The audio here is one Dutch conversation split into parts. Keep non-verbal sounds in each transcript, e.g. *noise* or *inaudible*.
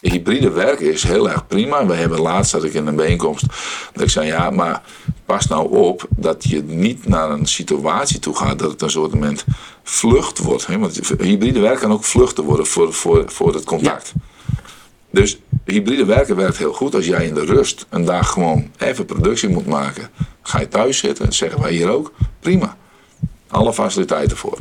Hybride werken is heel erg prima. We hebben laatst dat ik in een bijeenkomst dat ik zei ja, maar pas nou op dat je niet naar een situatie toe gaat dat het een soort moment vlucht wordt. Hè? Want hybride werken kan ook vluchten worden voor, voor, voor het contact. Dus hybride werken werkt heel goed als jij in de rust een dag gewoon even productie moet maken. Ga je thuis zitten, zeggen wij hier ook, prima. Alle faciliteiten voor.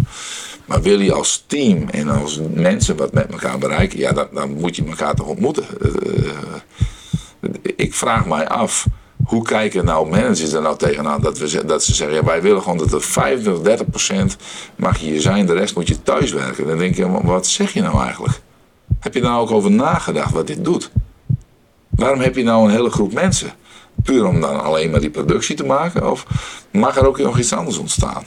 Maar wil je als team en als mensen wat met elkaar bereiken, ja, dan, dan moet je elkaar toch ontmoeten. Uh, ik vraag mij af, hoe kijken nou managers er nou tegenaan dat, we, dat ze zeggen, ja, wij willen gewoon dat er 25, 30 procent mag je hier zijn, de rest moet je thuis werken. Dan denk je, wat zeg je nou eigenlijk? Heb je daar ook over nagedacht wat dit doet? Waarom heb je nou een hele groep mensen? Puur om dan alleen maar die productie te maken? Of mag er ook nog iets anders ontstaan?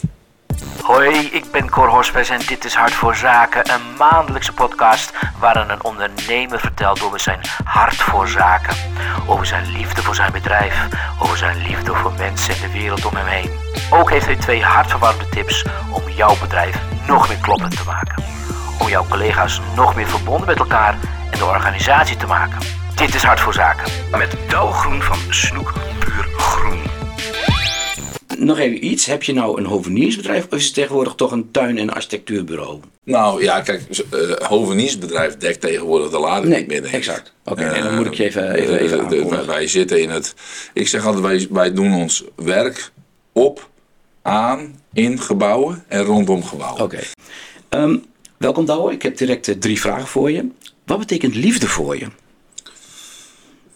Hoi, ik ben Cor Hospes en dit is Hart voor Zaken, een maandelijkse podcast waarin een ondernemer vertelt over zijn hart voor zaken, over zijn liefde voor zijn bedrijf, over zijn liefde voor mensen en de wereld om hem heen. Ook heeft hij twee hartverwarmde tips om jouw bedrijf nog meer kloppend te maken, om jouw collega's nog meer verbonden met elkaar en de organisatie te maken. Dit is Hart voor Zaken met Douwgroen van Snoek nog even iets. Heb je nou een hoveniersbedrijf of is het tegenwoordig toch een tuin- en architectuurbüro? Nou ja, kijk, uh, hoveniersbedrijf dekt tegenwoordig de lading nee, niet meer. Exact. Oké, okay, dan moet ik je even, even, even de, Wij zitten in het... Ik zeg altijd, wij, wij doen ons werk op, aan, in gebouwen en rondom gebouwen. Oké. Um, welkom Douwe, ik heb direct uh, drie vragen voor je. Wat betekent liefde voor je?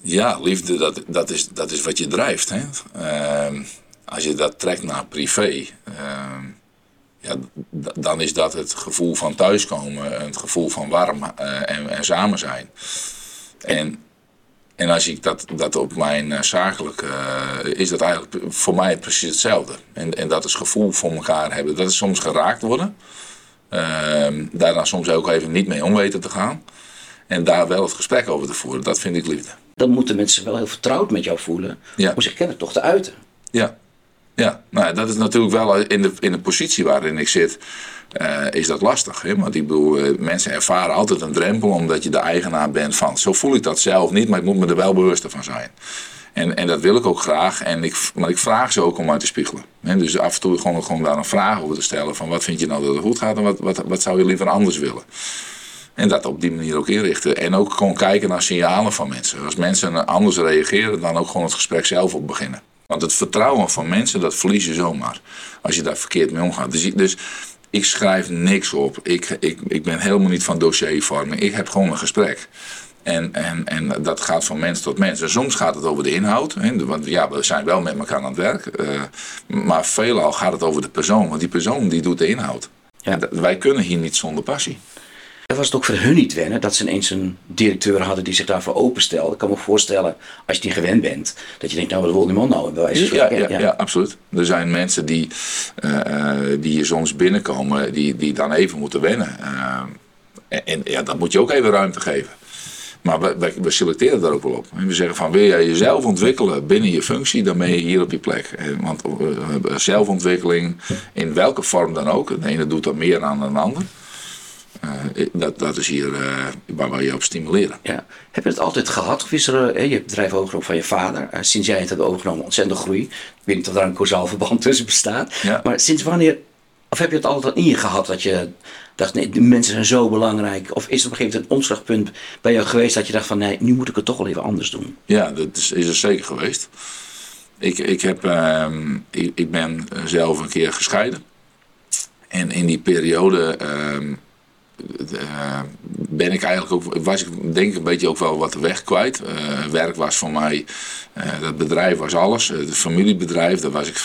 Ja, liefde, dat, dat, is, dat is wat je drijft. Hè? Uh, als je dat trekt naar privé, ehm, ja, dan is dat het gevoel van thuiskomen, het gevoel van warm uh, en, en, samen zijn. En, en als ik dat, dat op mijn uh, zakelijke, uh, is dat eigenlijk voor mij precies hetzelfde. En, en dat is gevoel voor elkaar hebben. Dat is soms geraakt worden. Ehm, daar dan soms ook even niet mee om weten te gaan. En daar wel het gesprek over te voeren, dat vind ik liefde. Dan moeten mensen wel heel vertrouwd met jou voelen ja. om zich kennen toch te uiten. Ja, ja, nou, dat is natuurlijk wel in de, in de positie waarin ik zit, uh, is dat lastig. Hè? Want ik bedoel, uh, mensen ervaren altijd een drempel omdat je de eigenaar bent van. Zo voel ik dat zelf niet, maar ik moet me er wel bewust van zijn. En, en dat wil ik ook graag, en ik, maar ik vraag ze ook om uit te spiegelen. Hè? Dus af en toe gewoon, gewoon daar een vraag over te stellen: van wat vind je nou dat het goed gaat en wat, wat, wat zou je liever anders willen? En dat op die manier ook inrichten. En ook gewoon kijken naar signalen van mensen. Als mensen anders reageren, dan ook gewoon het gesprek zelf op beginnen. Want het vertrouwen van mensen, dat verlies je zomaar. Als je daar verkeerd mee omgaat. Dus, dus ik schrijf niks op. Ik, ik, ik ben helemaal niet van dossiervorming. Ik heb gewoon een gesprek. En, en, en dat gaat van mens tot mens. En soms gaat het over de inhoud. Hè, want ja, we zijn wel met elkaar aan het werk. Uh, maar veelal gaat het over de persoon. Want die persoon die doet de inhoud. Ja. Wij kunnen hier niet zonder passie. Dat was het ook voor hun niet wennen dat ze ineens een directeur hadden die zich daarvoor openstelde. Ik kan me voorstellen, als je die gewend bent, dat je denkt, nou wat wil die man nou? Bij wijze ja, ja, ja, ja, absoluut. Er zijn mensen die, uh, die hier soms binnenkomen, die, die dan even moeten wennen. Uh, en, en ja, dat moet je ook even ruimte geven. Maar we, we, selecteren daar ook wel op. En we zeggen van wil jij jezelf ontwikkelen binnen je functie, dan ben je hier op je plek. Want zelfontwikkeling, in welke vorm dan ook, de ene doet er meer aan dan de ander. Uh, dat, dat is hier uh, waar we je op stimuleren. Ja. Heb je het altijd gehad? Of is er, uh, je hebt het bedrijf overgenomen van je vader. sinds jij het hebt overgenomen, ontzettend groei. Ik weet niet of daar een causaal verband tussen bestaat. Ja. Maar sinds wanneer, of heb je het altijd in je gehad dat je dacht, nee, de mensen zijn zo belangrijk? Of is er op een gegeven moment een omslagpunt bij jou geweest dat je dacht van, nee, nu moet ik het toch wel even anders doen? Ja, dat is, is er zeker geweest. Ik, ik, heb, ehm, ik, ik, ben zelf een keer gescheiden. En in die periode ehm, ben ik eigenlijk ook, was ik denk ik een beetje ook wel wat de weg kwijt. Uh, werk was voor mij, uh, dat bedrijf was alles. Het familiebedrijf, daar was ik,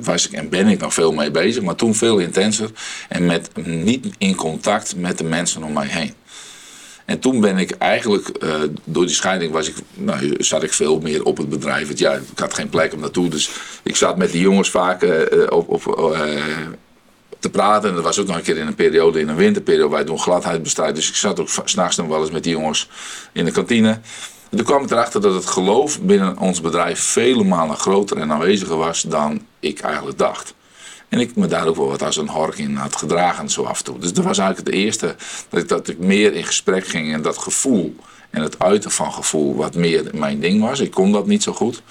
was ik en ben ik nog veel mee bezig. Maar toen veel intenser en met, niet in contact met de mensen om mij heen. En toen ben ik eigenlijk, door die scheiding was ik, nou, zat ik veel meer op het bedrijf. ja, ik had geen plek om naartoe. Dus ik zat met die jongens vaak op te praten. En dat was ook nog een keer in een periode, in een winterperiode, wij doen gladheidbestrijd. Dus ik zat ook s'nachts nog wel eens met die jongens in de kantine. En toen kwam ik erachter dat het geloof binnen ons bedrijf vele malen groter en aanweziger was dan ik eigenlijk dacht. En ik me daar ook wel wat als een hork in had gedragen zo af en toe. Dus dat was eigenlijk het eerste dat ik, dat ik meer in gesprek ging en dat gevoel en het uiten van gevoel wat meer mijn ding was. Ik kon dat niet zo goed.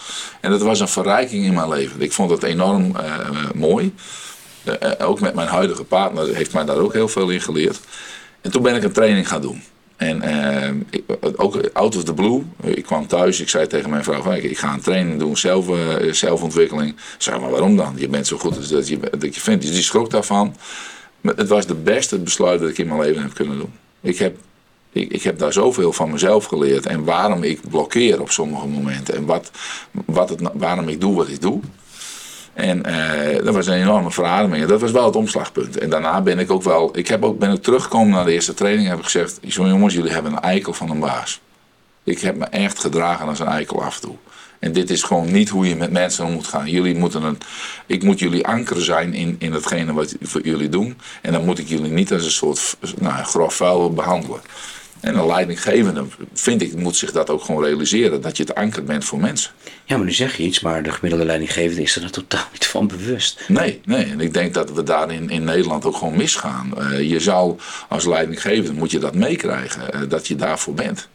En dat was een verrijking in mijn leven. Ik vond het enorm uh, mooi. Uh, ook met mijn huidige partner heeft mij daar ook heel veel in geleerd. En toen ben ik een training gaan doen. En ik, ook out of the blue. Ik kwam thuis, ik zei tegen mijn vrouw: ik, ga een training doen, zelf, zelfontwikkeling. Ik zei, maar waarom dan? Je bent zo goed als dat je, dat je vindt. Dus die schrok daarvan. Het was de beste besluit dat ik in mijn leven heb kunnen doen. Ik heb, ik, ik heb daar zoveel van mezelf geleerd. En waarom ik blokkeer op sommige momenten. En wat, wat het, waarom ik doe wat ik doe. En uh, dat was een enorme verademing. Dat was wel het omslagpunt. En daarna ben ik ook wel. Ik heb ook, ben ik teruggekomen naar de eerste training. Heb ik gezegd: jongens, jullie hebben een eikel van een baas. Ik heb me echt gedragen als een eikel af en toe. En dit is gewoon niet hoe je met mensen om moet gaan. Jullie moeten een, ik moet jullie anker zijn in, in hetgene wat jullie doen. En dan moet ik jullie niet als een soort nou, grof vuil behandelen. En een leidinggevende, vind ik, moet zich dat ook gewoon realiseren. Dat je het anker bent voor mensen. Ja, maar nu zeg je iets, maar de gemiddelde leidinggevende is er er totaal niet van bewust. Nee, nee. En ik denk dat we daar in, Nederland ook gewoon misgaan. Uh, je zal als leidinggevende, moet je dat meekrijgen, uh, dat je daarvoor bent.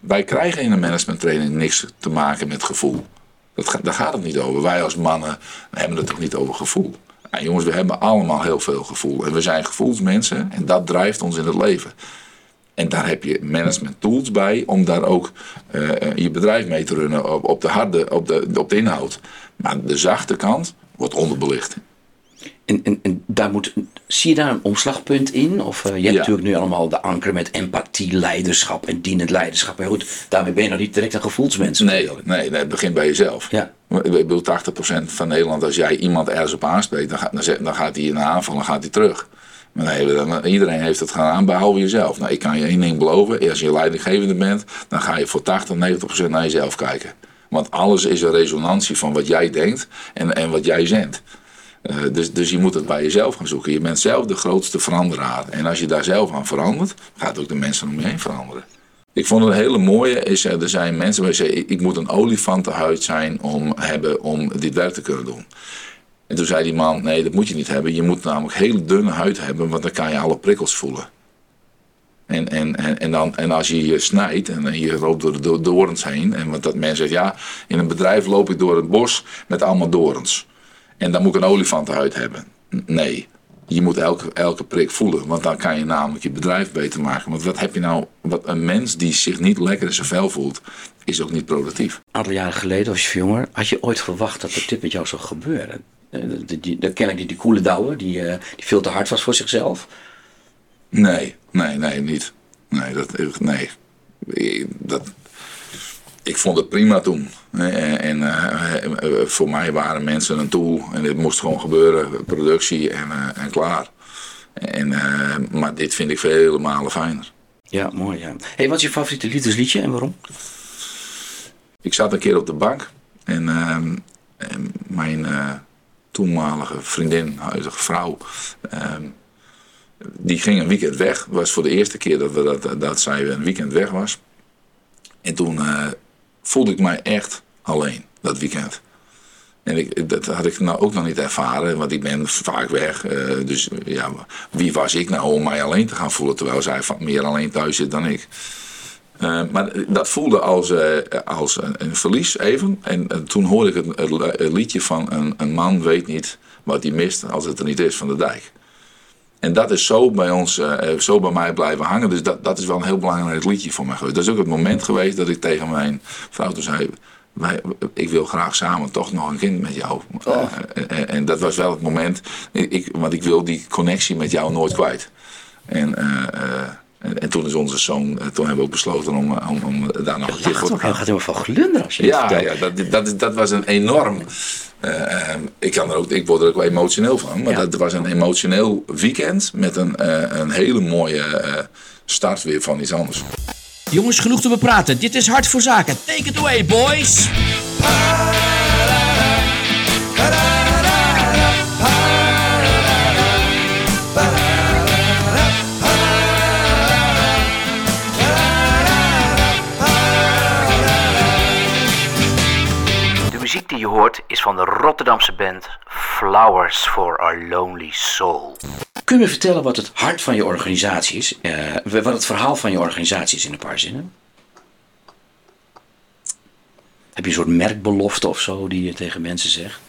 Wij krijgen in een managementtraining niks te maken met gevoel. Dat, daar gaat het niet over. Wij als mannen hebben het toch niet over gevoel. Jongens, we hebben allemaal heel veel gevoel. En we zijn gevoelsmensen en dat drijft ons in het leven. En daar heb je management tools bij om daar ook uh, je bedrijf mee te runnen op, op, de harde, op de, op de inhoud. Maar de zachte kant wordt onderbelicht. En, en, en, daar moet, zie je daar een omslagpunt in? Of uh, je hebt ja. natuurlijk nu allemaal de anker met empathie, leiderschap en dienend leiderschap. Maar goed, daarmee ben je nog niet direct een gevoelsmens. Nee, nee, nee, het begint bij jezelf. Ja. Ik bedoel, 80% van Nederland, als jij iemand ergens op aanspreekt, dan gaat, dan gaat hij in een aanval en gaat hij terug. Maar dan, iedereen heeft het gedaan, behalve jezelf. Nou, ik kan je één ding beloven. Als je leidinggevende bent, dan ga je voor 80, 90 procent naar jezelf kijken. Want alles is een resonantie van wat jij denkt en, en wat jij zendt. Uh, dus, dus je moet het bij jezelf gaan zoeken. Je bent zelf de grootste veranderaar. En als je daar zelf aan verandert, gaat ook de mensen om je heen veranderen. Ik vond het een hele mooie, is, er zijn mensen die zeggen, ik moet een olifantenhuid zijn om, hebben om dit werk te kunnen doen. En toen zei die man, nee, dat moet je niet hebben. Je moet namelijk hele dunne huid hebben, want dan kan je alle prikkels voelen. En, en, en, en, dan, en als je je snijdt en je loopt door de dorens heen. En want dat mensen zegt, ja, in een bedrijf loop ik door het bos met allemaal dorens. En dan moet ik een olifantenhuid hebben. Nee, je moet elke, elke prik voelen. Want dan kan je namelijk je bedrijf beter maken. Want wat heb je nou, wat een mens die zich niet lekker in zijn vel voelt, is ook niet productief. Een aantal jaren geleden, als je jonger, had je ooit verwacht dat dit met jou zou gebeuren? Dan ken ik die, die koele douwe, die, uh, die veel te hard was voor zichzelf. Nee, nee, nee, niet. Nee, dat, nee. Dat, ik vond het prima toen. En uh, voor mij waren mensen een tool en dit moest gewoon gebeuren, productie en, uh, en klaar. En, maar dit vind ik vele malen fijner. Ja, mooi. Ja. Hey, wat is je favoriete liefdesliedje en waarom? Ik zat een keer op de bank en, ehm, en mijn toenmalige vriendin, huidige vrouw, ehm, die ging een weekend weg. Was voor de eerste keer dat, we dat, dat zij een weekend weg was. En toen uh, voelde ik mij echt alleen dat weekend. En ik, dat had ik nou ook nog niet ervaren, want ik ben vaak weg. Uh, dus ja, wie was ik nou om mij alleen te gaan voelen, terwijl zij meer alleen thuis zit dan ik. Uh, maar dat voelde als, uh, als een, een, verlies even. En, en toen hoorde ik het, het, liedje van een, een, man weet niet wat hij mist als het er niet is van de dijk. En dat is zo bij ons, zo bij mij blijven hangen. Dus dat, dat is wel een heel belangrijk liedje voor mij geweest. Dat is ook het moment geweest dat ik tegen mijn vrouw toen zei... Wij, ik wil graag samen toch nog een kind met jou. Oh. En, en, dat was wel het moment. Ik, want ik wil die connectie met jou nooit kwijt. En... En, en, toen is onze zoon, toen hebben we ook besloten om, om, om daar nog een keer voor te gaan. Hij gaat helemaal van glunderen als je Ja, ja dat, dat, dat was een enorm... Uh, ik, kan er ook, ik word er ook wel emotioneel van. Maar ja. dat was een emotioneel weekend met een, uh, een hele mooie uh, start weer van iets anders. Jongens, genoeg te bepraten. Dit is Hart voor Zaken. Take it away, boys! muziek die je hoort is van de Rotterdamse band Flowers for Our Lonely Soul. Kun je me vertellen wat het hart van je organisatie is? Uh, wat het verhaal van je organisatie is in een paar zinnen? Heb je een soort merkbelofte of zo die je tegen mensen zegt?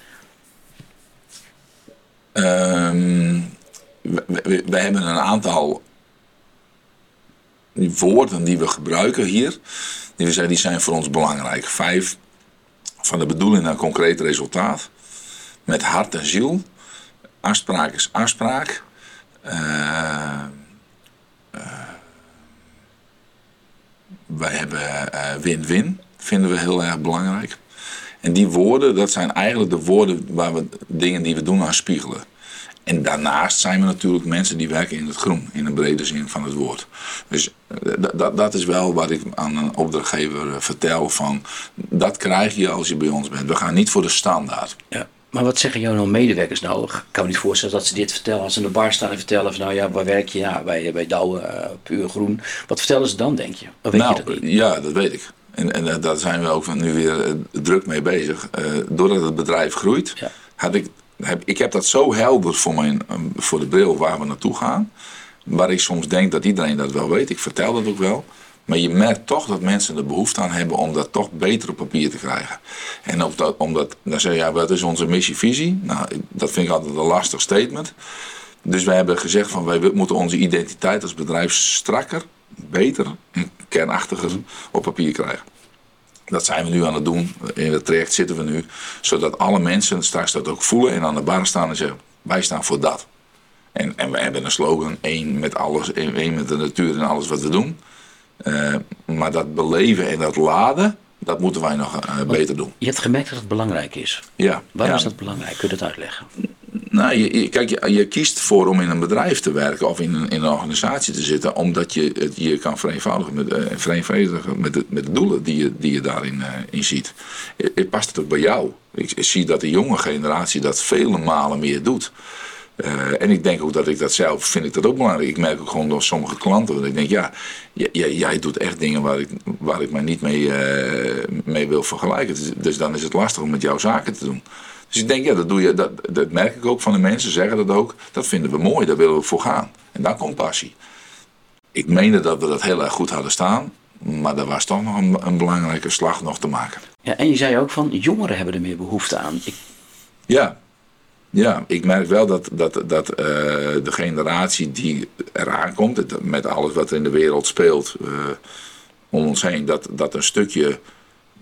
Um, we, we, hebben een aantal woorden die we gebruiken hier. Die we zeggen, die zijn voor ons belangrijk. Vijf van de bedoeling naar concreet resultaat. Met hart en ziel. Afspraak is afspraak. Uh, wij hebben win-win, uh, vinden we heel erg belangrijk. En die woorden, dat zijn eigenlijk de woorden waar we dingen die we doen aan spiegelen. En daarnaast zijn we natuurlijk mensen die werken in het groen, in een brede zin van het woord. Dus dat, dat is wel wat ik aan een opdrachtgever vertel van, dat krijg je als je bij ons bent. We gaan niet voor de standaard. Ja. Maar wat zeggen jouw medewerkers nou? Ik kan me niet voorstellen dat ze dit vertellen. Als ze in de bar staan en vertellen van nou ja, waar werk je? Ja, bij, bij Douwe, uh, puur groen. Wat vertellen ze dan, denk je? Of weet nou, je dat niet? ja, dat weet ik. En, en daar zijn we ook nu weer uh, druk mee bezig. Doordat het bedrijf groeit, ja. had ik, heb, ik heb dat zo helder voor, mijn, voor de bril waar we naartoe gaan. Waar ik soms denk dat iedereen dat wel weet. Ik vertel dat ook wel. Maar je merkt toch dat mensen er behoefte aan hebben om dat toch beter op papier te krijgen. En ook dat, omdat, dan zeg je, ja, wat is onze missie-visie? Nou, dat vind ik altijd een lastig statement. Dus wij hebben gezegd van wij moeten onze identiteit als bedrijf strakker, beter en kernachtiger op papier krijgen. Dat zijn we nu aan het doen. In het traject zitten we nu. Zodat alle mensen straks dat ook voelen en aan de bar staan en zeggen: wij staan voor dat. En, en we hebben een slogan: één met alles, één met de natuur en alles wat we doen. Uh, maar dat beleven en dat laden, dat moeten wij nog uh, beter doen. Je hebt gemerkt dat het belangrijk is. Ja. Waarom ja. is dat belangrijk? Kun je dat uitleggen? Nou, je, kijk, je, kiest voor om in een bedrijf te werken of in een, in een organisatie te zitten, omdat je het je kan vereenvoudigen met, uh, vereenvoudigen met, de, met de doelen die je, die je daarin uh, in ziet. Het past het ook bij jou. Ik, zie dat de jonge generatie dat vele malen meer doet. En ik denk ook dat ik dat zelf vind ik dat ook belangrijk. Ik merk ook gewoon door sommige klanten dat ik denk, ja, jij, jij doet echt dingen waar ik, waar ik mij niet mee, mee wil vergelijken. Dus, dus, dan is het lastig om met jouw zaken te doen. Dus ik denk, ja, dat, doe je, dat, dat merk ik ook van de mensen, zeggen dat ook. Dat vinden we mooi, daar willen we voor gaan. En daar komt passie. Ik meende dat we dat heel erg goed hadden staan. Maar er was toch nog een, een belangrijke slag nog te maken. Ja, en je zei ook van, jongeren hebben er meer behoefte aan. Ik... Ja, ja, ik merk wel dat, dat, dat uh, de generatie die eraan komt, met alles wat er in de wereld speelt uh, om ons heen, dat, dat een stukje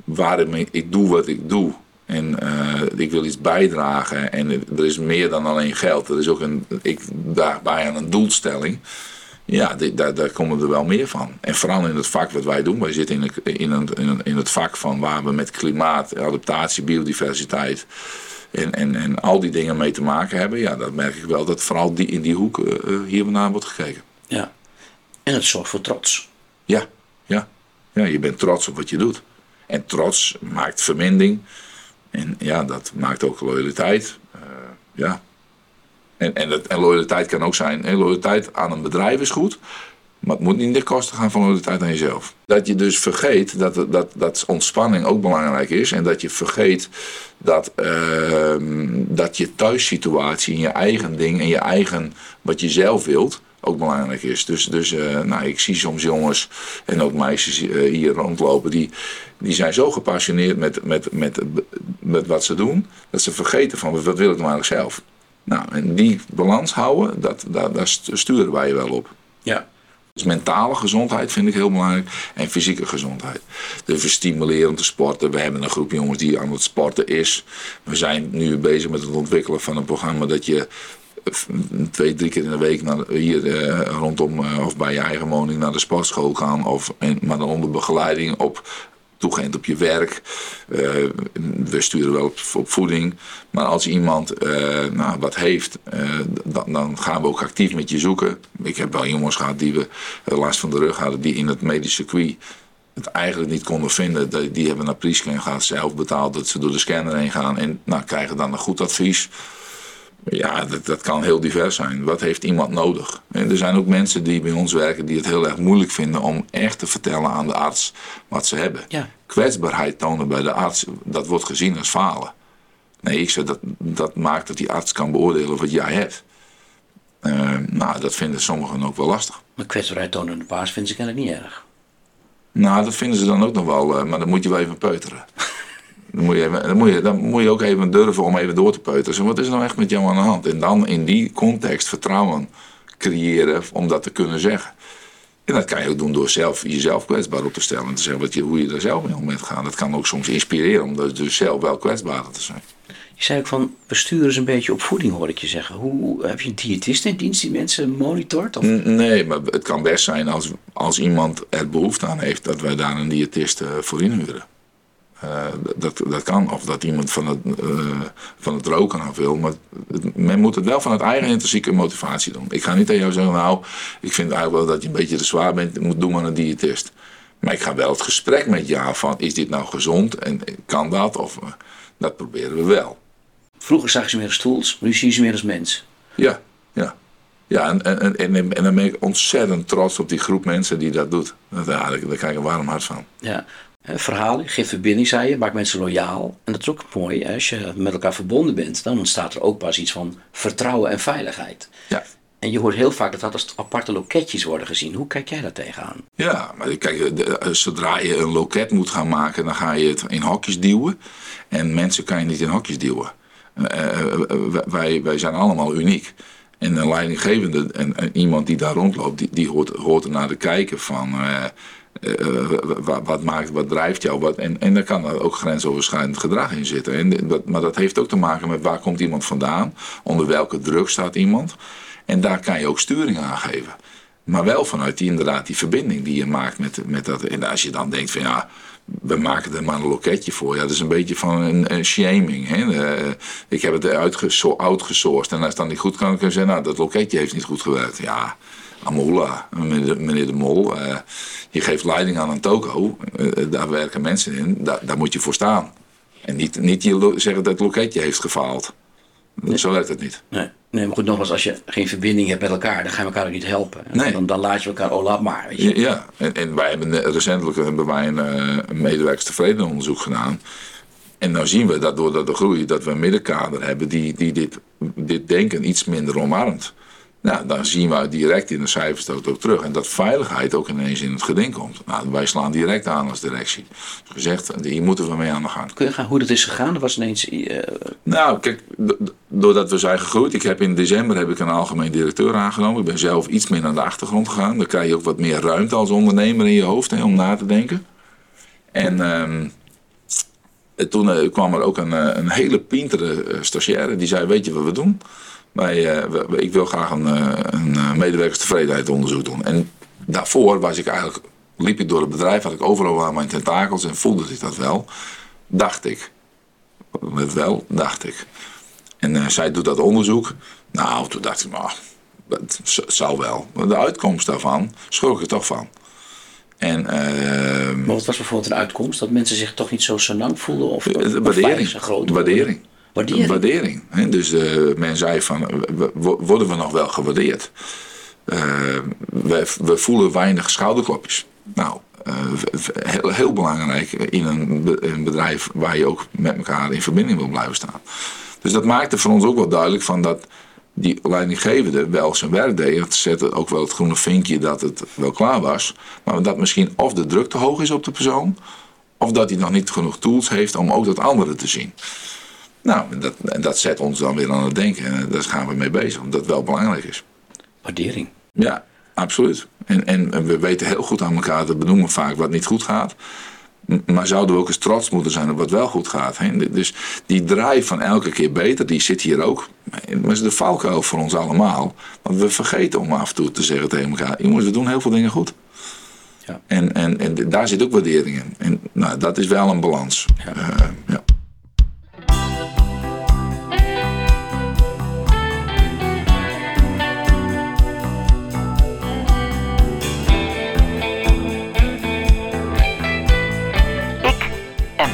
waarom ik, ik doe wat ik doe en uh, ik wil iets bijdragen en er is meer dan alleen geld, er is ook een, ik draag bij aan een doelstelling. Ja, daar, daar komen er wel meer van. En vooral in het vak wat wij doen. Wij zitten in, het, in, een, in, een, in het vak van waar we met klimaat, adaptatie, biodiversiteit en, en, en al die dingen mee te maken hebben, ja, dan merk ik wel dat vooral die, in die hoek uh, hier naar wordt gekeken. Ja, en het zorgt voor trots. Ja, ja, ja, je bent trots op wat je doet. En trots maakt verminding. En ja, dat maakt ook loyaliteit. Uh, ja. En, en, dat, loyaliteit kan ook zijn. En loyaliteit aan een bedrijf is goed. Maar het moet niet de kosten gaan van loyaliteit aan jezelf. Dat je dus vergeet dat, dat, dat ontspanning ook belangrijk is. En dat je vergeet dat, uh, dat je thuissituatie en je eigen ding en je eigen wat je zelf wilt ook belangrijk is. Dus, dus uh, nou, ik zie soms jongens en ook meisjes uh, hier rondlopen die, die zijn zo gepassioneerd met, met, met, met wat ze doen, dat ze vergeten van wat wil ik nou eigenlijk zelf. Nou, en die balans houden, dat, dat, daar sturen wij je wel op. Ja. Dus mentale gezondheid vind ik heel belangrijk en fysieke gezondheid. Dus we stimuleren te sporten. We hebben een groep jongens die aan het sporten is. We zijn nu bezig met het ontwikkelen van een programma dat je twee, drie keer in de week naar, hier eh, rondom uh, of bij je eigen woning naar de sportschool gaan. Of, en, maar dan onder begeleiding op toegeend op je werk. Uh, we sturen wel op, op, voeding. Maar als iemand uh, nou, wat heeft, uh, dan, dan, gaan we ook actief met je zoeken. Ik heb wel jongens gehad die we last van de rug hadden, die in het medische circuit het eigenlijk niet konden vinden. Die hebben naar Priesken gehad, zelf betaald dat ze door de scanner heen gaan en nou, krijgen dan een goed advies. Ja, dat, dat kan heel divers zijn. Wat heeft iemand nodig? En er zijn ook mensen die bij ons werken die het heel erg moeilijk vinden om echt te vertellen aan de arts wat ze hebben. Ja. Kwetsbaarheid tonen bij de arts, dat wordt gezien als falen. Nee, ik zeg dat, dat maakt dat die arts kan beoordelen wat jij hebt. Uh, nou, dat vinden sommigen ook wel lastig. Maar kwetsbaarheid tonen de paas vinden ze kennelijk niet erg. Nou, dat vinden ze dan ook nog wel, uh, maar dan moet je wel even peuteren. *laughs* dan, moet je even, dan, moet je, dan moet je ook even durven om even door te peuteren. Wat is er nou echt met jou aan de hand? En dan in die context vertrouwen creëren om dat te kunnen zeggen. En dat kan je ook doen door zelf, jezelf kwetsbaar op te stellen. En te zeggen wat je, hoe je er zelf mee om bent gaan. Dat kan ook soms inspireren om dus zelf wel kwetsbaarder te zijn. Je zei ook van bestuur is een beetje op voeding, hoor ik je zeggen. Hoe, heb je een diëtist in dienst die mensen monitort? Of? Nee, maar het kan best zijn als, als iemand er behoefte aan heeft dat wij daar een diëtist voor inhuren. Uh, dat, dat kan. Of dat iemand van het, uh, van het roken af wil. Maar het, men moet het wel vanuit eigen intrinsieke motivatie doen. Ik ga niet tegen jou zeggen, nou, ik vind eigenlijk wel dat je een beetje te zwaar bent. Moet doen maar een diëtist. Maar ik ga wel het gesprek met aan van, is dit nou gezond? En kan dat? Of uh, dat proberen we wel. Vroeger zag je ze meer als tools, nu zie je ze meer als mens. Ja, ja. Ja, en, en, en, en dan ben ik ontzettend trots op die groep mensen die dat doet. Daar, daar krijg ik een warm hart van. Ja, verhalen, geeft verbinding, zei je, maakt mensen loyaal. En dat is ook mooi, als je met elkaar verbonden bent, dan ontstaat er ook pas iets van vertrouwen en veiligheid. Ja. En je hoort heel vaak dat dat als aparte loketjes worden gezien. Hoe kijk jij daar tegenaan? Ja, maar kijk, zodra je een loket moet gaan maken, dan ga je het in hokjes duwen. En mensen kan je niet in hokjes duwen. Uh, wij, wij zijn allemaal uniek. En een leidinggevende en, en, iemand die daar rondloopt, die, die hoort, hoort er naar te kijken van... Uh, uh, wat, wat, maakt, wat drijft jou? Wat, en, en daar kan ook grensoverschrijdend gedrag in zitten. En, dat, maar dat heeft ook te maken met waar komt iemand vandaan, onder welke druk staat iemand. En daar kan je ook sturing aan geven. Maar wel vanuit die, inderdaad die verbinding die je maakt met, met dat. En als je dan denkt van ja, we maken er maar een loketje voor. Ja, dat is een beetje van een, shaming. Hè? Uh, ik heb het outgesourced en als het dan niet goed kan, kan ik zeggen, nou, dat loketje heeft niet goed gewerkt. Ja, Amola, meneer, de Mol, uh, je geeft leiding aan een toko, uh, daar werken mensen in, daar, daar moet je voor staan. En niet, niet je zeggen dat het loketje heeft gefaald. Nee. Zo werkt het niet. Nee. nee, maar goed, nogmaals, als je geen verbinding hebt met elkaar, dan ga je elkaar ook niet helpen. Nee. Dan, dan laat je elkaar, oh laat maar. Weet je. Ja, en, en wij hebben recentelijk hebben wij een, een medewerkerstevredenonderzoek gedaan. En nou zien we dat door de groei dat we een middenkader hebben die, die dit, dit denken iets minder omarmt. Nou, dan zien we direct in de cijfers ook, ook terug. En dat veiligheid ook ineens in het geding komt. Nou, wij slaan direct aan als directie. Dus gezegd, hier moeten we mee aan de gang. Kun je gaan hoe dat is gegaan? Dat was ineens... Uh... Nou, kijk, doordat we zijn gegroeid. Ik heb in december heb ik een algemeen directeur aangenomen. Ik ben zelf iets meer naar de achtergrond gegaan. Dan krijg je ook wat meer ruimte als ondernemer in je hoofd hè, om na te denken. En... Um, toen uh, kwam er ook een, een hele pintere stagiaire. Die zei, weet je wat we doen? Wij, uh, ik wil graag een, uh, een medewerkerstevredenheidsonderzoek doen. En daarvoor was ik eigenlijk, liep ik door het bedrijf, had ik overal aan mijn tentakels en voelde ik dat wel. Dacht ik. Met wel, dacht ik. En uh, zij doet dat onderzoek. Nou, toen dacht ik, nou, het zou wel. Maar de uitkomst daarvan schrok ik er toch van. En, uh, maar wat was bijvoorbeeld een uitkomst? Dat mensen zich toch niet zo senang voelden? Of, of waardering. waardering. Waardering. waardering hè? Dus uh, men zei van, worden we nog wel gewaardeerd? Uh, we, we, voelen weinig schouderklopjes. Nou, heel, heel, belangrijk in een, een, bedrijf waar je ook met elkaar in verbinding wil blijven staan. Dus dat maakte voor ons ook wel duidelijk van dat die leidinggevende wel zijn werk deed. Het zette ook wel het groene vinkje dat het wel klaar was. Maar dat misschien of de druk te hoog is op de persoon... of dat hij nog niet genoeg tools heeft om ook dat andere te zien. Nou, dat, dat zet ons dan weer aan het denken. En daar gaan we mee bezig, omdat het wel belangrijk is. Waardering. Ja, absoluut. En, en we weten heel goed aan elkaar te benoemen vaak wat niet goed gaat. Maar zouden we ook eens trots moeten zijn op wat wel goed gaat. Hè? Dus die draai van elke keer beter, die zit hier ook. Maar is de valkuil voor ons allemaal. Want we vergeten om af en toe te zeggen tegen elkaar... jongens, we doen heel veel dingen goed. Ja. En, en, en daar zit ook waardering in. En nou, dat is wel een balans. Ja. Uh, ja.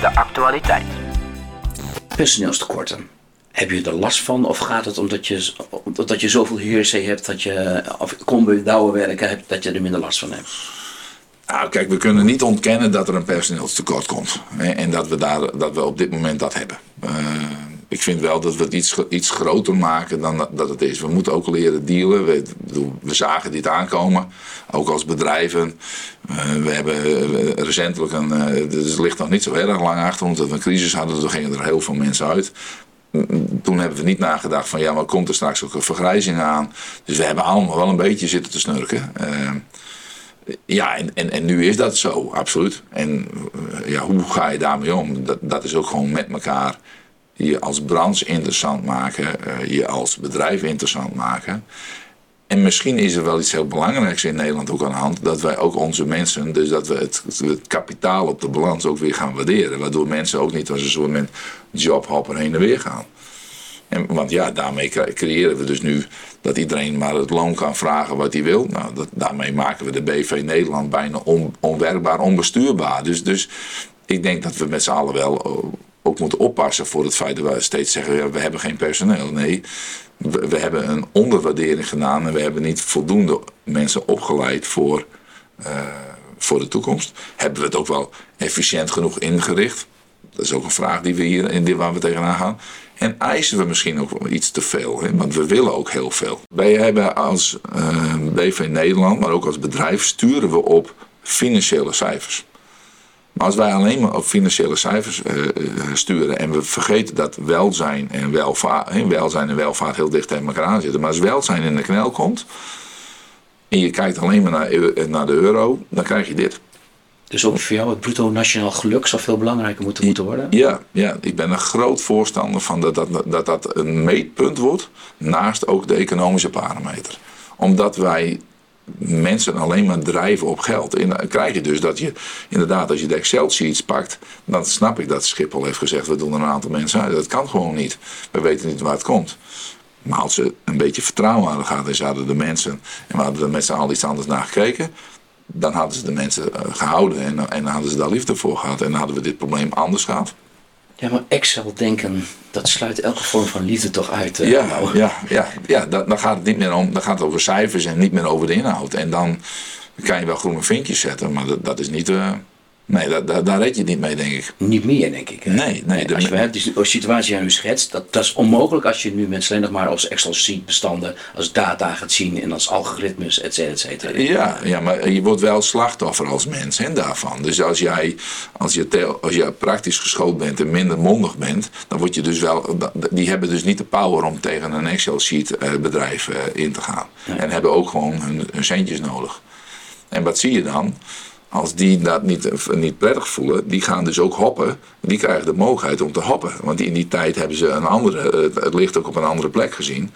De actualiteit. Personeelstekorten. Heb je er last van of gaat het omdat je, omdat je zoveel heersee hebt dat je, of douwen werken hebt, dat je er minder last van hebt? Nou, kijk, we kunnen niet ontkennen dat er een personeelstekort komt. En dat we, daar, dat we op dit moment dat hebben. Uh, ik vind wel dat we het iets, iets groter maken dan dat het is. We moeten ook leren dealen. We, we zagen dit aankomen, ook als bedrijven. Uh, we hebben recentelijk een, uh, het ligt nog niet zo erg lang achter, omdat we een crisis hadden, toen gingen er heel veel mensen uit toen hebben we niet nagedacht van ja, maar komt er straks ook een vergrijzing aan. Dus we hebben allemaal wel een beetje zitten te snurken. Ja, en, en, en nu is dat zo, absoluut. En eh, ja, hoe ga je daarmee om? Dat, dat is ook gewoon met elkaar je als branche interessant maken, uh, je als bedrijf interessant maken. En misschien is er wel iets heel belangrijks in Nederland ook aan de hand. Dat wij ook onze mensen, dus dat we het, het kapitaal op de balans ook weer gaan waarderen. Waardoor mensen ook niet als een soort met jobhopper heen en weer gaan. En, want ja, daarmee creëren we dus nu dat iedereen maar het loon kan vragen wat hij wil. Nou, dat, daarmee maken we de BV Nederland bijna on, onwerkbaar, onbestuurbaar. Dus, dus ik denk dat we met z'n allen wel eh, ook moeten oppassen voor het feit dat we steeds zeggen: we hebben geen personeel. Nee, we, hebben een onderwaardering gedaan en we hebben niet voldoende mensen opgeleid voor, uh, voor de toekomst. Hebben we het ook wel efficiënt genoeg ingericht? Dat is ook een vraag die we hier in dit waar we tegenaan gaan. En eisen we misschien ook iets te veel, hè? want we willen ook heel veel. Wij hebben als uh, eh, BV Nederland, maar ook als bedrijf, sturen we op financiële cijfers. Maar als wij alleen maar op financiële cijfers uh, sturen en we vergeten dat welzijn en welvaart, welzijn en welvaart heel dicht tegen elkaar aan zitten, maar als welzijn in de knel komt en je kijkt alleen maar naar, naar de euro, dan krijg je dit. Dus ook voor jou het bruto nationaal geluk zou veel belangrijker moeten, moeten worden? Ja, ja, ik ben een groot voorstander van dat dat, dat dat een meetpunt wordt naast ook de economische parameter. Omdat wij mensen alleen maar drijven op geld. En dan krijg je dus dat je, inderdaad, als je de Excel-sheets pakt, dan snap ik dat Schiphol heeft gezegd: we doen er een aantal mensen uit. Dat kan gewoon niet. We weten niet waar het komt. Maar als ze een beetje vertrouwen hadden gehad en ze hadden de mensen, en we hadden er met z'n allen iets anders naar gekeken, dan hadden ze de mensen eh, gehouden en, en hadden ze daar liefde voor gehad. En dan hadden we dit probleem anders gehad. Ja, maar Excel-denken, dat sluit elke vorm van liefde toch uit? Uh, ja, ja, ja, ja, dan gaat het niet meer om, dan gaat het over cijfers en niet meer over de inhoud. En dan kan je wel groene vinkjes zetten, maar dat, dat is niet. Uh, Nee, daar, daar, red je niet mee, denk ik. Niet meer, denk ik. Nee, nee. als je die situatie aan u schetst, dat, dat is onmogelijk als je nu met alleen nog maar als Excel-sheet bestanden, als data gaat zien en als algoritmes, et cetera, et cetera. Ja, ja, maar je wordt wel slachtoffer als mens hè, daarvan. Dus als jij, als je, als je praktisch geschoold bent en minder mondig bent, dan word je dus wel, die hebben dus niet de power om tegen een Excel-sheet eh, bedrijf eh, in te gaan. En hebben ook gewoon hun, hun centjes nodig. En wat zie je dan? Als die dat niet, niet prettig voelen, die gaan dus ook hoppen. Die krijgen de mogelijkheid om te hoppen. Want in die tijd hebben ze een andere, het licht ook op een andere plek gezien.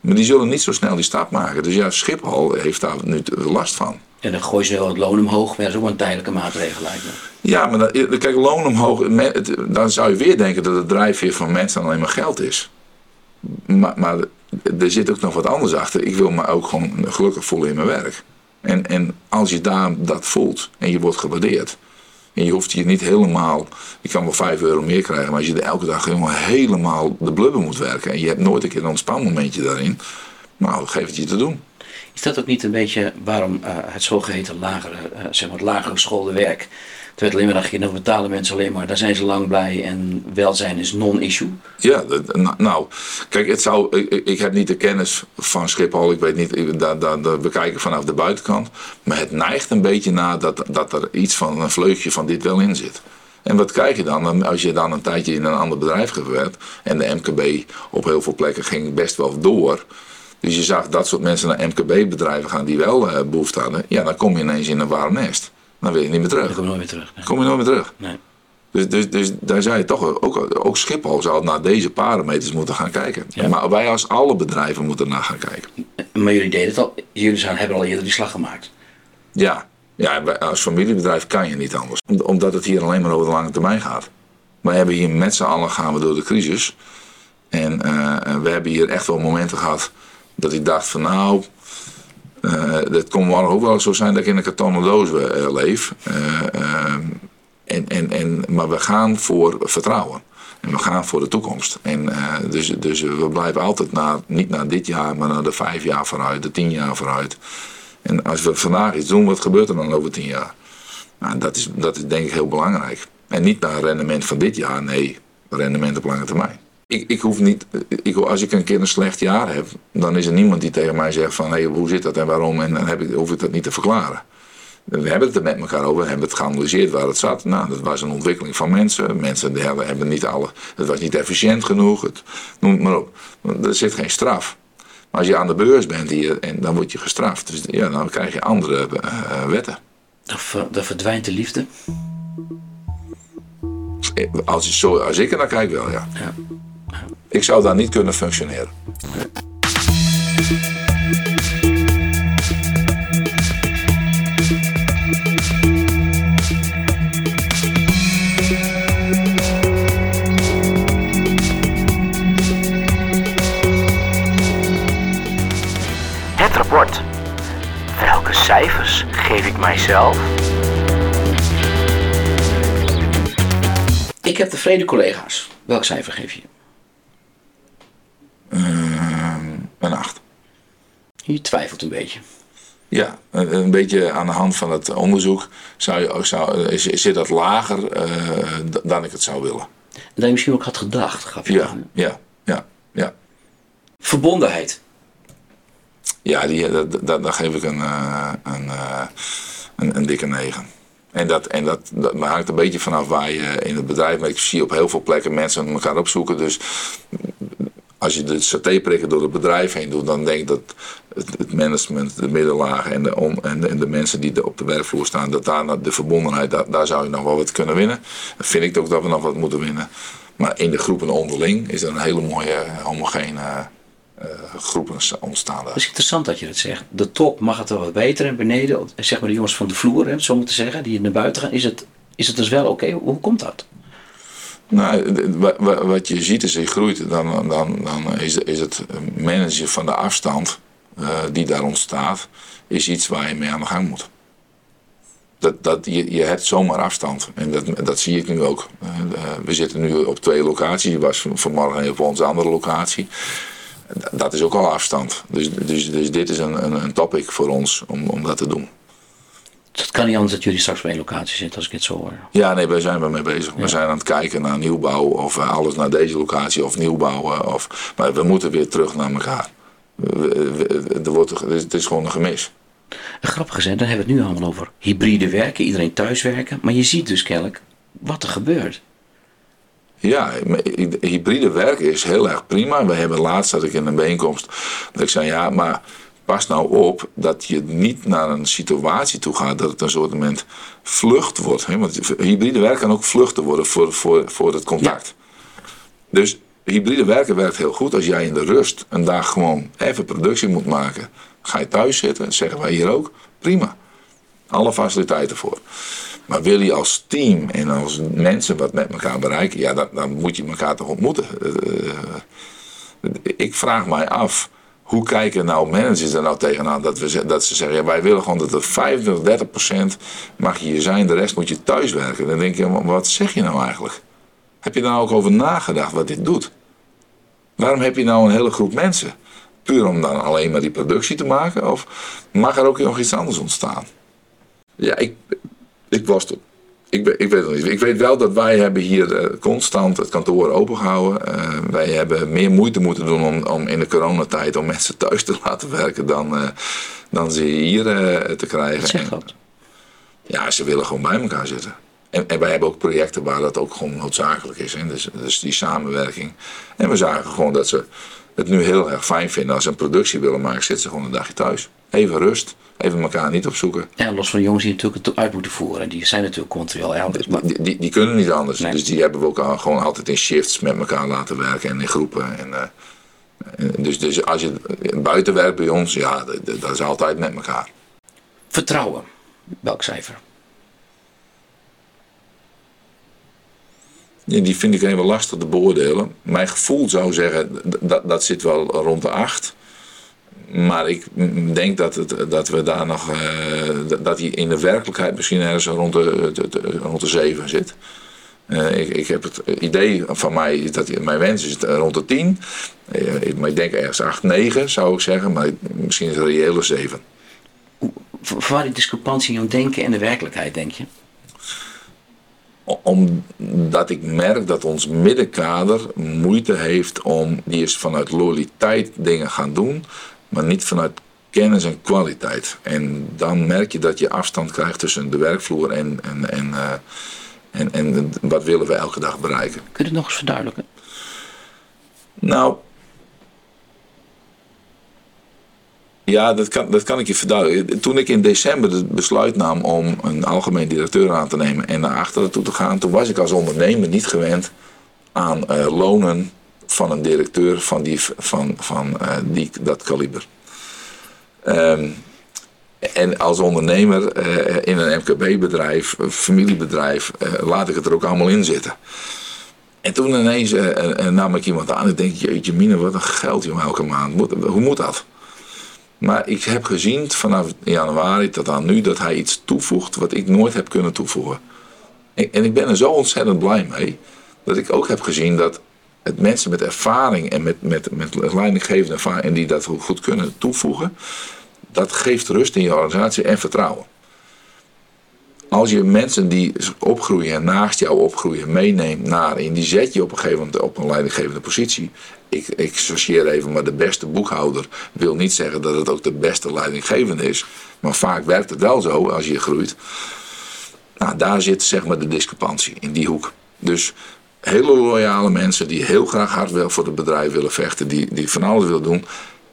Maar die zullen niet zo snel die stap maken. Dus ja, Schiphol heeft daar nu last van. En dan gooi je wel het loon omhoog, maar dat is ook een tijdelijke maatregel lijkt me. Ja, maar dan, kijk, loon omhoog, dan zou je weer denken dat het drijfveer van mensen alleen maar geld is. Maar, maar er zit ook nog wat anders achter. Ik wil me ook gewoon gelukkig voelen in mijn werk. En, en als je daar dat voelt en je wordt gewaardeerd. En je hoeft je niet helemaal, je kan wel 5 euro meer krijgen, maar als je er elke dag helemaal, helemaal de blubber moet werken en je hebt nooit een keer een ontspanmomentje daarin, nou, geef het je te doen. Is dat ook niet een beetje waarom uh, het zogeheten lagere, uh, zeg maar het lagere werk werd alleen maar dan betalen mensen alleen maar, daar zijn ze lang blij en welzijn is non-issue. Ja, nou, kijk, het zou, ik, heb niet de kennis van Schiphol, ik weet niet, dat, we kijken vanaf de buitenkant, maar het neigt een beetje naar dat, dat er iets van een vleugje van dit wel in zit. En wat krijg je dan als je dan een tijdje in een ander bedrijf gewerkt en de MKB op heel veel plekken ging best wel door. Dus je zag dat soort mensen naar MKB-bedrijven gaan die wel uh, behoefte hadden. Ja, dan kom je ineens in een warm nest dan wil je niet meer terug. Dan kom je nooit meer terug. Nee. Kom je nooit meer terug. Nee. Dus, dus, dus daar zou je toch, ook, ook Schiphol zou naar deze parameters moeten gaan kijken. Maar wij als alle bedrijven moeten naar gaan kijken. Maar jullie deden het al, jullie zijn, hebben al eerder die slag gemaakt. Ja, ja als familiebedrijf kan je niet anders. Omdat het hier alleen maar over de lange termijn gaat. Wij hebben hier met z'n allen gaan we door de crisis. En uh, we hebben hier echt wel momenten gehad dat ik dacht van nou, het kon morgen ook wel zo zijn dat ik in een kartonnen doos uh, leef. Uh, en, en, en, maar we gaan voor vertrouwen. En we gaan voor de toekomst. En, dus, dus we blijven altijd naar, niet naar dit jaar, maar naar de vijf jaar vooruit, de tien jaar vooruit. En als we vandaag iets doen, wat gebeurt er dan over tien jaar? Nou, dat, is, dat is denk ik heel belangrijk. En niet naar rendement van dit jaar, nee, rendement op lange termijn. Ik, ik hoef niet, ik, als ik een keer een slecht jaar heb, dan is er niemand die tegen mij zegt van hé, hoe zit dat en waarom en dan heb ik, hoef ik dat niet te verklaren. We hebben het er met elkaar over, we hebben het geanalyseerd waar het zat. Nou, dat was een ontwikkeling van mensen. Mensen die hebben, hebben niet alle, het was niet efficiënt genoeg, het, noem het maar op. Er zit geen straf. Maar als je aan de beurs bent hier, en dan word je gestraft. Dus ja, dan krijg je andere uh, wetten. Dan verdwijnt de liefde? Als, je zo, als ik er naar kijk, wel ja. ja. Ik zou daar niet kunnen functioneren. Het rapport. Welke cijfers geef ik mijzelf? Ik heb tevreden collega's. Welk cijfer geef je? Een 8. Je twijfelt een beetje. Ja, een, een, beetje aan de hand van het onderzoek zou je, zou, zit dat lager uh, dan ik het zou willen. En dat je misschien ook had gedacht, gaf je ja, ja, ja, ja. Verbondenheid. Ja, die, dat, dat, daar geef ik een, een, een, een, dikke 9. En, dat, en dat, dat hangt een beetje vanaf waar je in het bedrijf... Maar ik zie op heel veel plekken mensen elkaar opzoeken. Dus als je de satéprikken door het bedrijf heen doet, dan denk ik dat het, management, de middenlagen en de, en, de, en de mensen die op de werkvloer staan, dat daar de verbondenheid, daar, zou je nog wel wat kunnen winnen. Dan vind ik ook dat we nog wat moeten winnen. Maar in de groepen onderling is er een hele mooie homogene uh, groepen ontstaan. Het is interessant dat je dat zegt. De top mag het wel wat beter en beneden, zeg maar de jongens van de vloer, hè, zo moeten zeggen, die naar buiten gaan, is het, is het dus wel oké? Hoe komt dat? Nou, wat je ziet is, je groeit, dan, dan, dan is, is het managen van de afstand uh, die daar ontstaat, is iets waar je mee aan de gang moet. Dat, dat, je, je hebt zomaar afstand. En dat, dat zie ik nu ook. Uh, we zitten nu op twee locaties. Je was vanmorgen op onze andere locatie. Dat is ook al afstand. Dus, dus, dus dit is een, een, een topic voor ons om, om dat te doen. Het kan niet anders dat jullie straks bij een locatie zitten als ik het zo hoor. Ja, nee, wij zijn er mee bezig. We zijn aan het kijken naar nieuwbouw of eh, alles naar deze locatie of nieuwbouwen. Of, maar we moeten weer terug naar elkaar. Er wordt, het is gewoon een gemis. Grappig gezegd, dan hebben we het nu allemaal over hybride werken, iedereen thuiswerken. Maar je ziet dus kennelijk wat er gebeurt. Ja, hybride werken is heel erg prima. We hebben laatst dat ik in een bijeenkomst dat ik zei ja, maar pas nou op dat je niet naar een situatie toe gaat dat het een soort moment vlucht wordt. Hè? Want hybride werken kan ook vluchten worden voor, voor, voor het contact. Dus hybride werken werkt heel goed als jij in de rust een dag gewoon even productie moet maken. Ga je thuis zitten, zeggen wij hier ook, prima. Alle faciliteiten voor. Maar wil je als team en als mensen wat met elkaar bereiken, ja, dan, dan moet je elkaar toch ontmoeten. Uh, ik vraag mij af hoe kijken nou managers er nou tegenaan dat, we, dat ze zeggen, ja, wij willen gewoon dat het 25, 30 procent mag je hier zijn, de rest moet je thuis werken. Dan denk je, wat zeg je nou eigenlijk? Heb je nou ook over nagedacht wat dit doet? Waarom heb je nou een hele groep mensen? Puur om dan alleen maar die productie te maken? Of mag er ook nog iets anders ontstaan? Ja, ik, ik was tot ik, ik, weet het niet. Ik weet wel dat wij hebben hier uh, constant het kantoor opengehouden. Uh, wij hebben meer moeite moeten doen om, om in de coronatijd om mensen thuis te *laughs* laten werken dan, uh, dan ze hier te krijgen. Dat? ja, ze willen gewoon bij elkaar zitten. En, en, wij hebben ook projecten waar dat ook gewoon noodzakelijk is. Hè? Dus, dus die samenwerking. En we zagen gewoon dat ze het nu heel erg fijn vinden als ze een productie willen maken, zitten ze gewoon een dagje thuis. Even rust, even elkaar niet opzoeken. Ja, los van de jongens die natuurlijk het uit moeten voeren. Die zijn natuurlijk continu elders. Maar... Die, die, die, kunnen niet anders. Dus die hebben we ook al, gewoon altijd in shifts met elkaar laten werken en in groepen. En, uh, dus, dus als je buiten werkt bij ons, ja, dat, dat is altijd met elkaar. Vertrouwen, welk cijfer? die vind ik even lastig te beoordelen. Mijn gevoel zou zeggen, dat, dat zit wel rond de 8. Maar ik denk dat, het, dat we daar nog, uh, dat hij in de werkelijkheid misschien ergens rond de, rond de 7 zit. Uh, ik, ik, heb het idee van mij, dat mijn wens is rond de 10. Uh, maar ik denk ergens 8, 9 zou ik zeggen, maar misschien is het een reële 7. Waar die discrepantie in denken en de werkelijkheid, denk je? omdat ik merk dat ons middenkader moeite heeft om, die is vanuit loyaliteit dingen gaan doen, maar niet vanuit kennis en kwaliteit. En dan merk je dat je afstand krijgt tussen de werkvloer en, en, en, uh, en, en wat willen we elke dag bereiken. Kun je het nog eens verduidelijken? Nou, Ja, dat kan, dat kan ik je verduidelijken. Toen ik in december het besluit nam om een algemeen directeur aan te nemen en naar achteren toe te gaan, toen was ik als ondernemer niet gewend aan uh, lonen van een directeur van, die, van, van uh, die, dat kaliber. Um, en als ondernemer uh, in een MKB-bedrijf, familiebedrijf, laat ik het er ook allemaal in zitten. En toen ineens nam ik iemand aan en denk, jeetje mine, wat een geld joh, elke maand. Hoe moet dat? Maar ik heb gezien vanaf januari tot aan nu dat hij iets toevoegt wat ik nooit heb kunnen toevoegen. En ik ben er zo ontzettend blij mee. Dat ik ook heb gezien dat het mensen met ervaring en met, met, met leidinggevende ervaring en die dat goed kunnen toevoegen. Dat geeft rust in je organisatie en vertrouwen. Als je mensen die opgroeien en naast jou opgroeien meeneemt naar en die zet je op een gegeven moment op een leidinggevende positie. Ik, ik associeer even, maar de beste boekhouder wil niet zeggen dat het ook de beste leidinggevende is. Maar vaak werkt het wel zo als je groeit. Nou, daar zit zeg maar de discrepantie in die hoek. Dus hele loyale mensen die heel graag hard wel voor het bedrijf willen vechten, die, die van alles willen doen,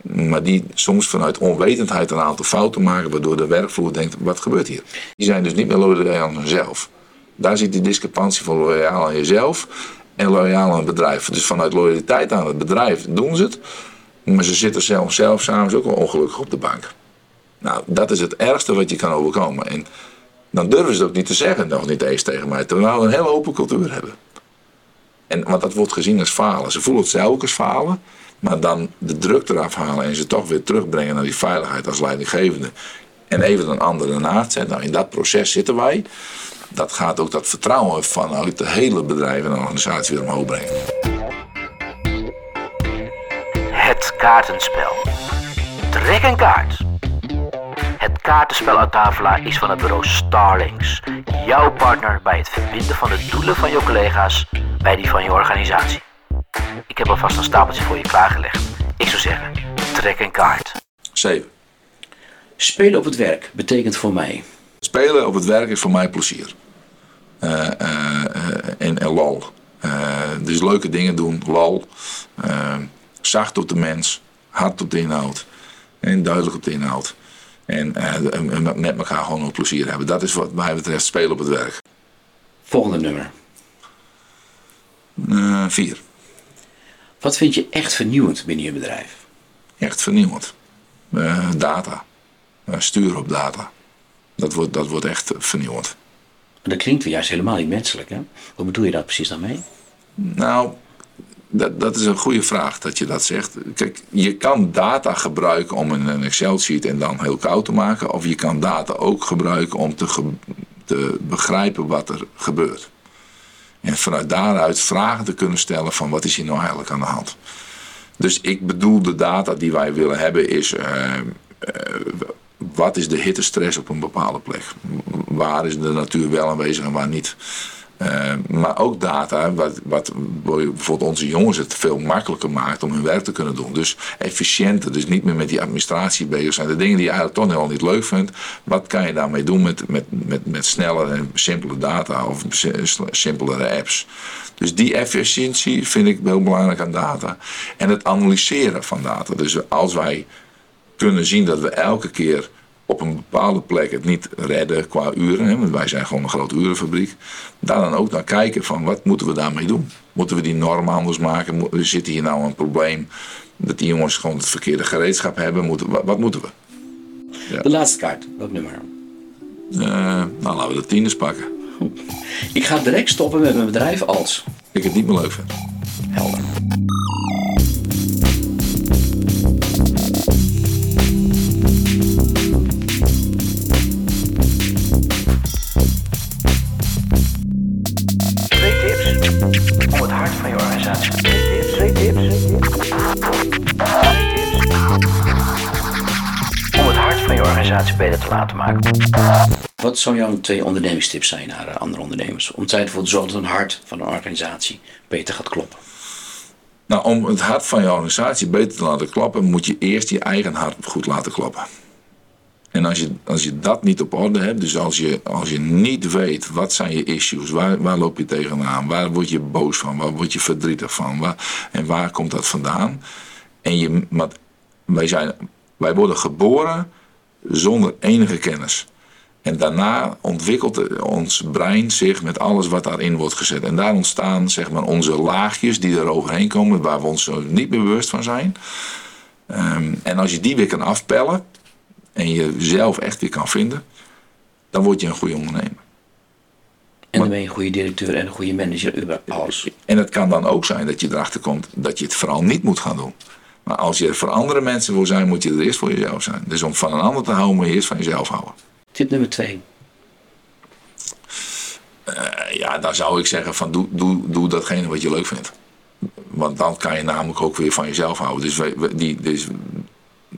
maar die soms vanuit onwetendheid een aantal fouten maken, waardoor de werkvloer denkt: wat gebeurt hier? Die zijn dus niet meer loyaal aan zichzelf. Daar zit die discrepantie van loyaal aan jezelf en loyaal aan het bedrijf. Dus vanuit loyaliteit aan het bedrijf doen ze het, maar ze zitten zelf, zelf samen ook wel ongelukkig op de bank. Nou, dat is het ergste wat je kan overkomen. En dan durven ze het ook niet te zeggen, nog niet eens tegen mij, terwijl we een hele open cultuur hebben. En, want dat wordt gezien als falen. Ze voelen het zelf als falen. Maar dan de druk eraf halen en ze toch weer terugbrengen naar die veiligheid als leidinggevende. En even een andere naad zetten. Nou, in dat proces zitten wij. Dat gaat ook dat vertrouwen vanuit de hele bedrijf en organisatie weer omhoog brengen. Het kaartenspel. Trek een kaart. Het kaartenspel uit Tafela is van het bureau Starlings. Jouw partner bij het verbinden van de doelen van je collega's bij die van je organisatie. Ik heb alvast een stapeltje voor je klaargelegd. Ik zou zeggen, trek een kaart. 7. Spelen op het werk betekent voor mij. Spelen op het werk is voor mij plezier. Uh, uh, en, en lol. dus leuke dingen doen, lol. zacht op de mens, hard op de inhoud. En duidelijk op de inhoud. En met elkaar gewoon ook plezier hebben. Dat is wat mij betreft spelen op het werk. Volgende nummer. Vier. Wat vind je echt vernieuwend binnen je bedrijf? Echt vernieuwend. Uh, data. Uh, sturen op data. Dat wordt, dat wordt echt vernieuwend. Dat klinkt juist helemaal niet menselijk. Hè? Wat bedoel je daar precies dan mee? Nou, dat, dat is een goede vraag dat je dat zegt. Kijk, je kan data gebruiken om in een Excel-sheet en dan heel koud te maken. Of je kan data ook gebruiken om te, te begrijpen wat er gebeurt. En vanuit daaruit vragen te kunnen stellen van wat is hier nou eigenlijk aan de hand. Dus ik bedoel de data die wij willen hebben is... Uh, wat is de hittestress op een bepaalde plek? Waar is de natuur wel aanwezig en waar niet? Uh, maar ook data, wat, wat bijvoorbeeld onze jongens het veel makkelijker maakt om hun werk te kunnen doen. Dus efficiënter, dus niet meer met die administratie bezig zijn. De dingen die je eigenlijk toch helemaal niet leuk vindt, wat kan je daarmee doen met, met, met, met snellere en simpele data of simpelere apps? Dus die efficiëntie vind ik heel belangrijk aan data. En het analyseren van data. Dus als wij kunnen zien dat we elke keer op een bepaalde plek het niet redden qua uren. Hè, want wij zijn gewoon een grote urenfabriek. Daar dan ook naar kijken van wat moeten we daarmee doen? Moeten we die norm anders maken? Zit hier nou een probleem dat die jongens gewoon het verkeerde gereedschap hebben? Moeten, wat, wat moeten we? Ja. De laatste kaart, welk nummer? Uh, nou, laten we de tieners pakken. Ik ga direct stoppen met mijn bedrijf als... Ik het niet meer leuk vind. Helder. Beter te laten maken. Wat zou jouw twee ondernemingstips zijn naar eh, andere ondernemers? Om zij ervoor te zorgen dat een hart van een organisatie beter gaat kloppen. Nou, om het hart van je organisatie beter te laten kloppen, moet je eerst je eigen hart goed laten kloppen. En als je, als je dat niet op orde hebt, dus als je, als je niet weet wat zijn je issues, waar, waar loop je tegenaan, waar word je boos van, waar word je verdrietig van, waar, en waar komt dat vandaan. En je, maar wij, zijn, wij worden geboren zonder enige kennis. En daarna ontwikkelt ons brein zich met alles wat daarin wordt gezet. En daar ontstaan zeg maar, onze laagjes die er overheen komen, waar we ons niet meer bewust van zijn. Ehm, en als je die weer kan afpellen en jezelf echt weer kan vinden, dan word je een goede ondernemer. En dan ben je een goede directeur en een goede manager, alles. En het kan dan ook zijn dat je erachter komt dat je het vooral niet moet gaan doen. Maar als je er voor andere mensen wil zijn, moet je er eerst voor jezelf zijn. Dus om van een ander te houden, moet je eerst van jezelf houden. Tip nummer twee. Uh, ja, dan zou ik zeggen van doe, doe, doe datgene wat je leuk vindt. Want dan kan je namelijk ook weer van jezelf houden. Dus, die, dus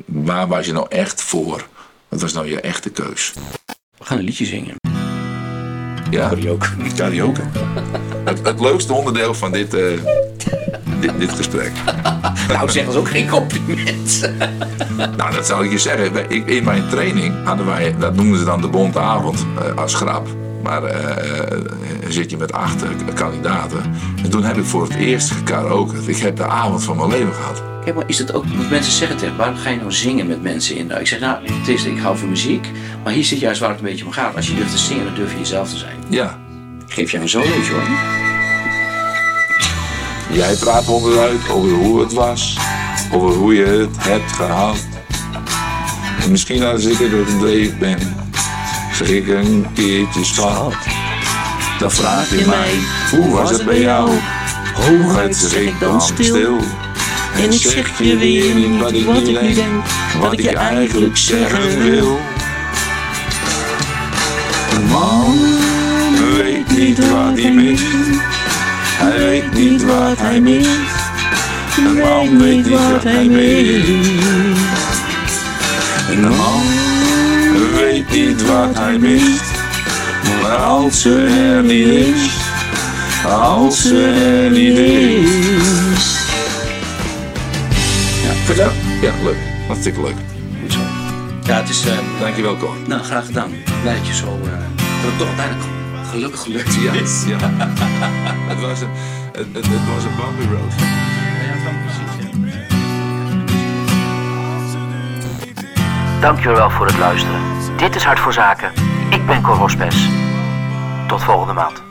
waar was je nou echt voor? Wat was nou je echte keus? We gaan een liedje zingen. Ja, karaoke. karaoke. het, het leukste onderdeel van dit, uh, *laughs* dit, dit, gesprek. nou, zeg dat ook geen compliment. *laughs* nou, dat zou ik je zeggen. In mijn training hadden wij, dat noemden ze dan de bonte avond uh, als grap. Maar uh, zit je met acht kandidaten. En toen heb ik voor het eerst gekaraoke. Ik heb de avond van mijn leven gehad. Kijk, maar is het ook, want mensen zeggen tegen waarom ga je nou zingen met mensen in? Nou, ik zeg, nou, het is, ik hou van muziek, maar hier zit juist waar het een beetje om gaat. Als je durft te zingen, dan durf je jezelf te zijn. Ja. Ik geef jou een solootje hoor. Jij praat onderuit over hoe het was, over hoe je het hebt gehad. En misschien als ik er dreef ben, zeg ik een keertje schat. Dan vraag je mij, hoe was het bij jou? Hooguit zeg ik dan stil. En ik zeg je weer niet wat ik niet denk, wat ik je eigenlijk zeggen wil. Een man weet niet wat hij mist, hij weet niet wat hij mist. Een man weet niet wat hij mist. Een man weet niet wat hij mist, maar als ze er niet is, als ze er niet is. Vertel. Ja, leuk. Hartstikke leuk. Goed zo. Ja, het is... Uh, Dankjewel, Cor. Nou, graag gedaan. Blij dat je zo... Uh, dat het toch uiteindelijk gelukkig gelukt ja, *laughs* het, was een, het, het, het was een bumpy road. Ja, Dankjewel voor het luisteren. Dit is Hart voor Zaken. Ik ben Cor Hospes. Tot volgende maand.